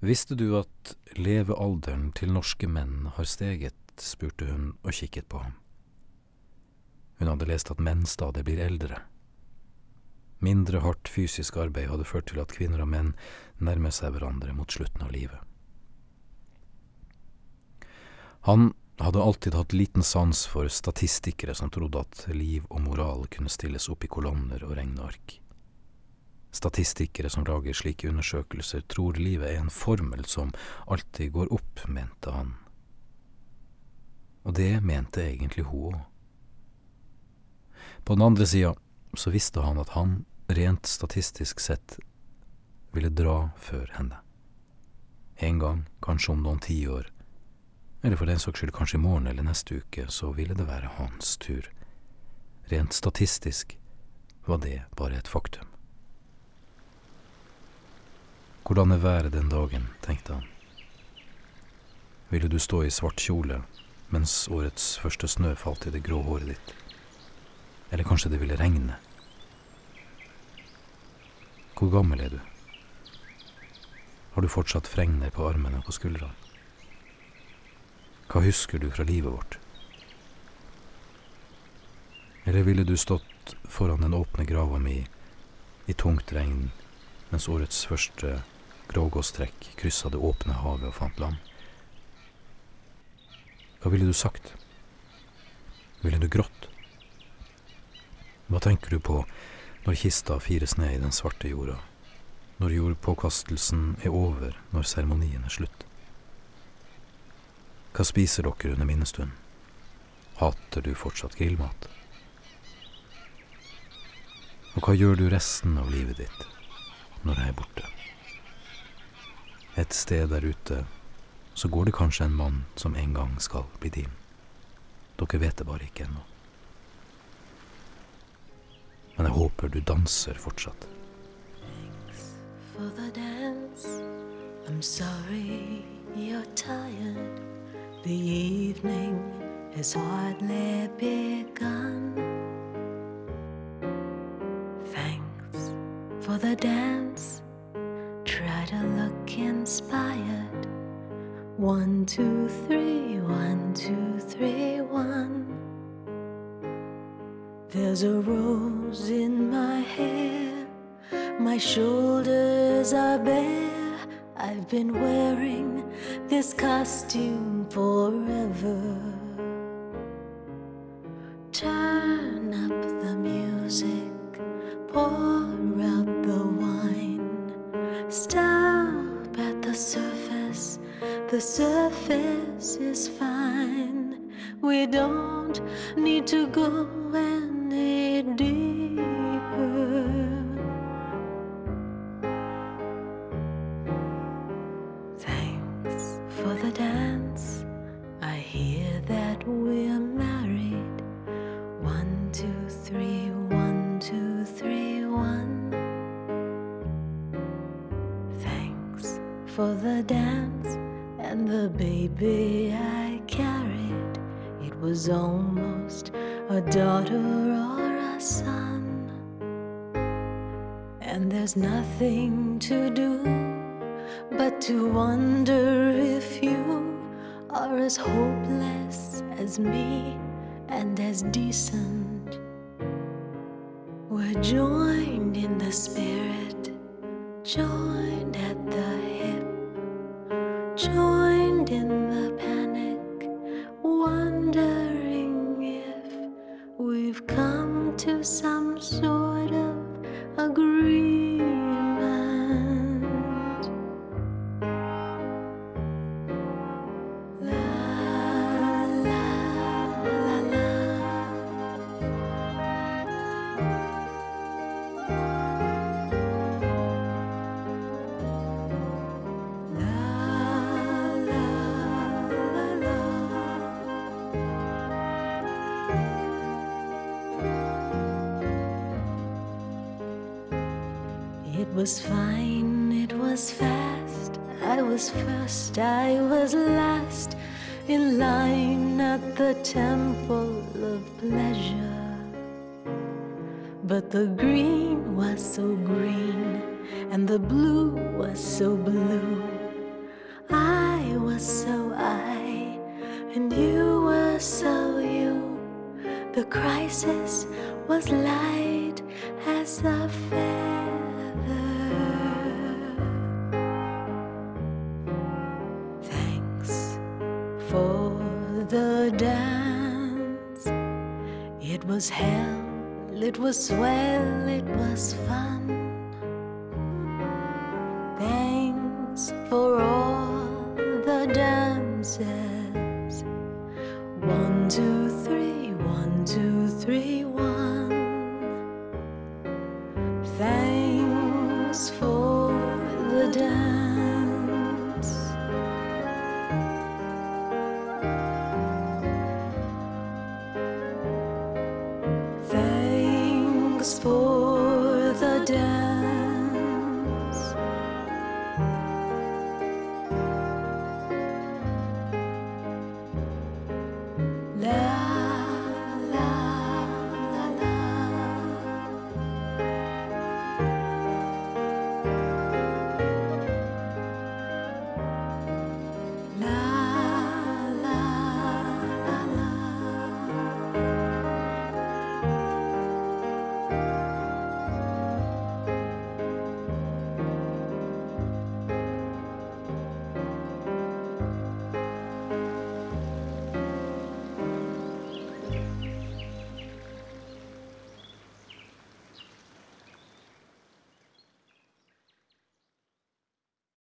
Visste du at levealderen til norske menn har steget, spurte hun og kikket på ham. Hun hadde lest at menn stadig blir eldre. Mindre hardt fysisk arbeid hadde ført til at kvinner og menn nærmer seg hverandre mot slutten av livet. Han hadde alltid hatt liten sans for statistikere som trodde at liv og moral kunne stilles opp i kolonner og regneark. Statistikere som lager slike undersøkelser, tror livet er en formel som alltid går opp, mente han. Og det mente egentlig hun òg. På den andre sida så visste han at han, rent statistisk sett, ville dra før henne. En gang, kanskje om noen tiår, eller for den saks skyld kanskje i morgen eller neste uke, så ville det være hans tur. Rent statistisk var det bare et faktum. Hvordan er været den dagen, tenkte han. Ville du stå i svart kjole mens årets første snø falt i det grå håret ditt? Eller kanskje det ville regne? Hvor gammel er du? Har du fortsatt fregner på armene og på skuldrene? Hva husker du fra livet vårt? Eller ville du stått foran den åpne grava mi i tungt regn mens årets første grågåstrekk kryssa det åpne havet og fant land? Hva ville du sagt? Ville du grått? Hva tenker du på når kista fires ned i den svarte jorda, når jordpåkastelsen er over, når seremonien er slutt? Hva spiser dere under minnestunden? Hater du fortsatt grillmat? Og hva gjør du resten av livet ditt når jeg er borte? Et sted der ute så går det kanskje en mann som en gang skal bli din. Dere vet det bare ikke ennå. Men jeg håper du danser fortsatt. Thanks for the dance. I'm sorry you're tired. The evening has hardly begun. Thanks for the dance. Try to look inspired. One, two, three, one, two, three, one. There's a rose in my hair. My shoulders are bare. I've been wearing this costume forever. Turn up the music, pour. Stop at the surface, the surface is fine. We don't need to go any deeper. Thanks for the dance. I hear that we're married. One, two, three, for the dance and the baby I carried. It was almost a daughter or a son. And there's nothing to do but to wonder if you are as hopeless as me and as decent. We're joined in the spirit, joined at the joined in was fine, it was fast. I was first, I was last in line at the temple of pleasure. But the green was so green, and the blue was so blue. I was so I, and you were so you. The crisis was light as a feather. For the dance. It was hell, it was swell, it was fun. Thanks for all for the dead.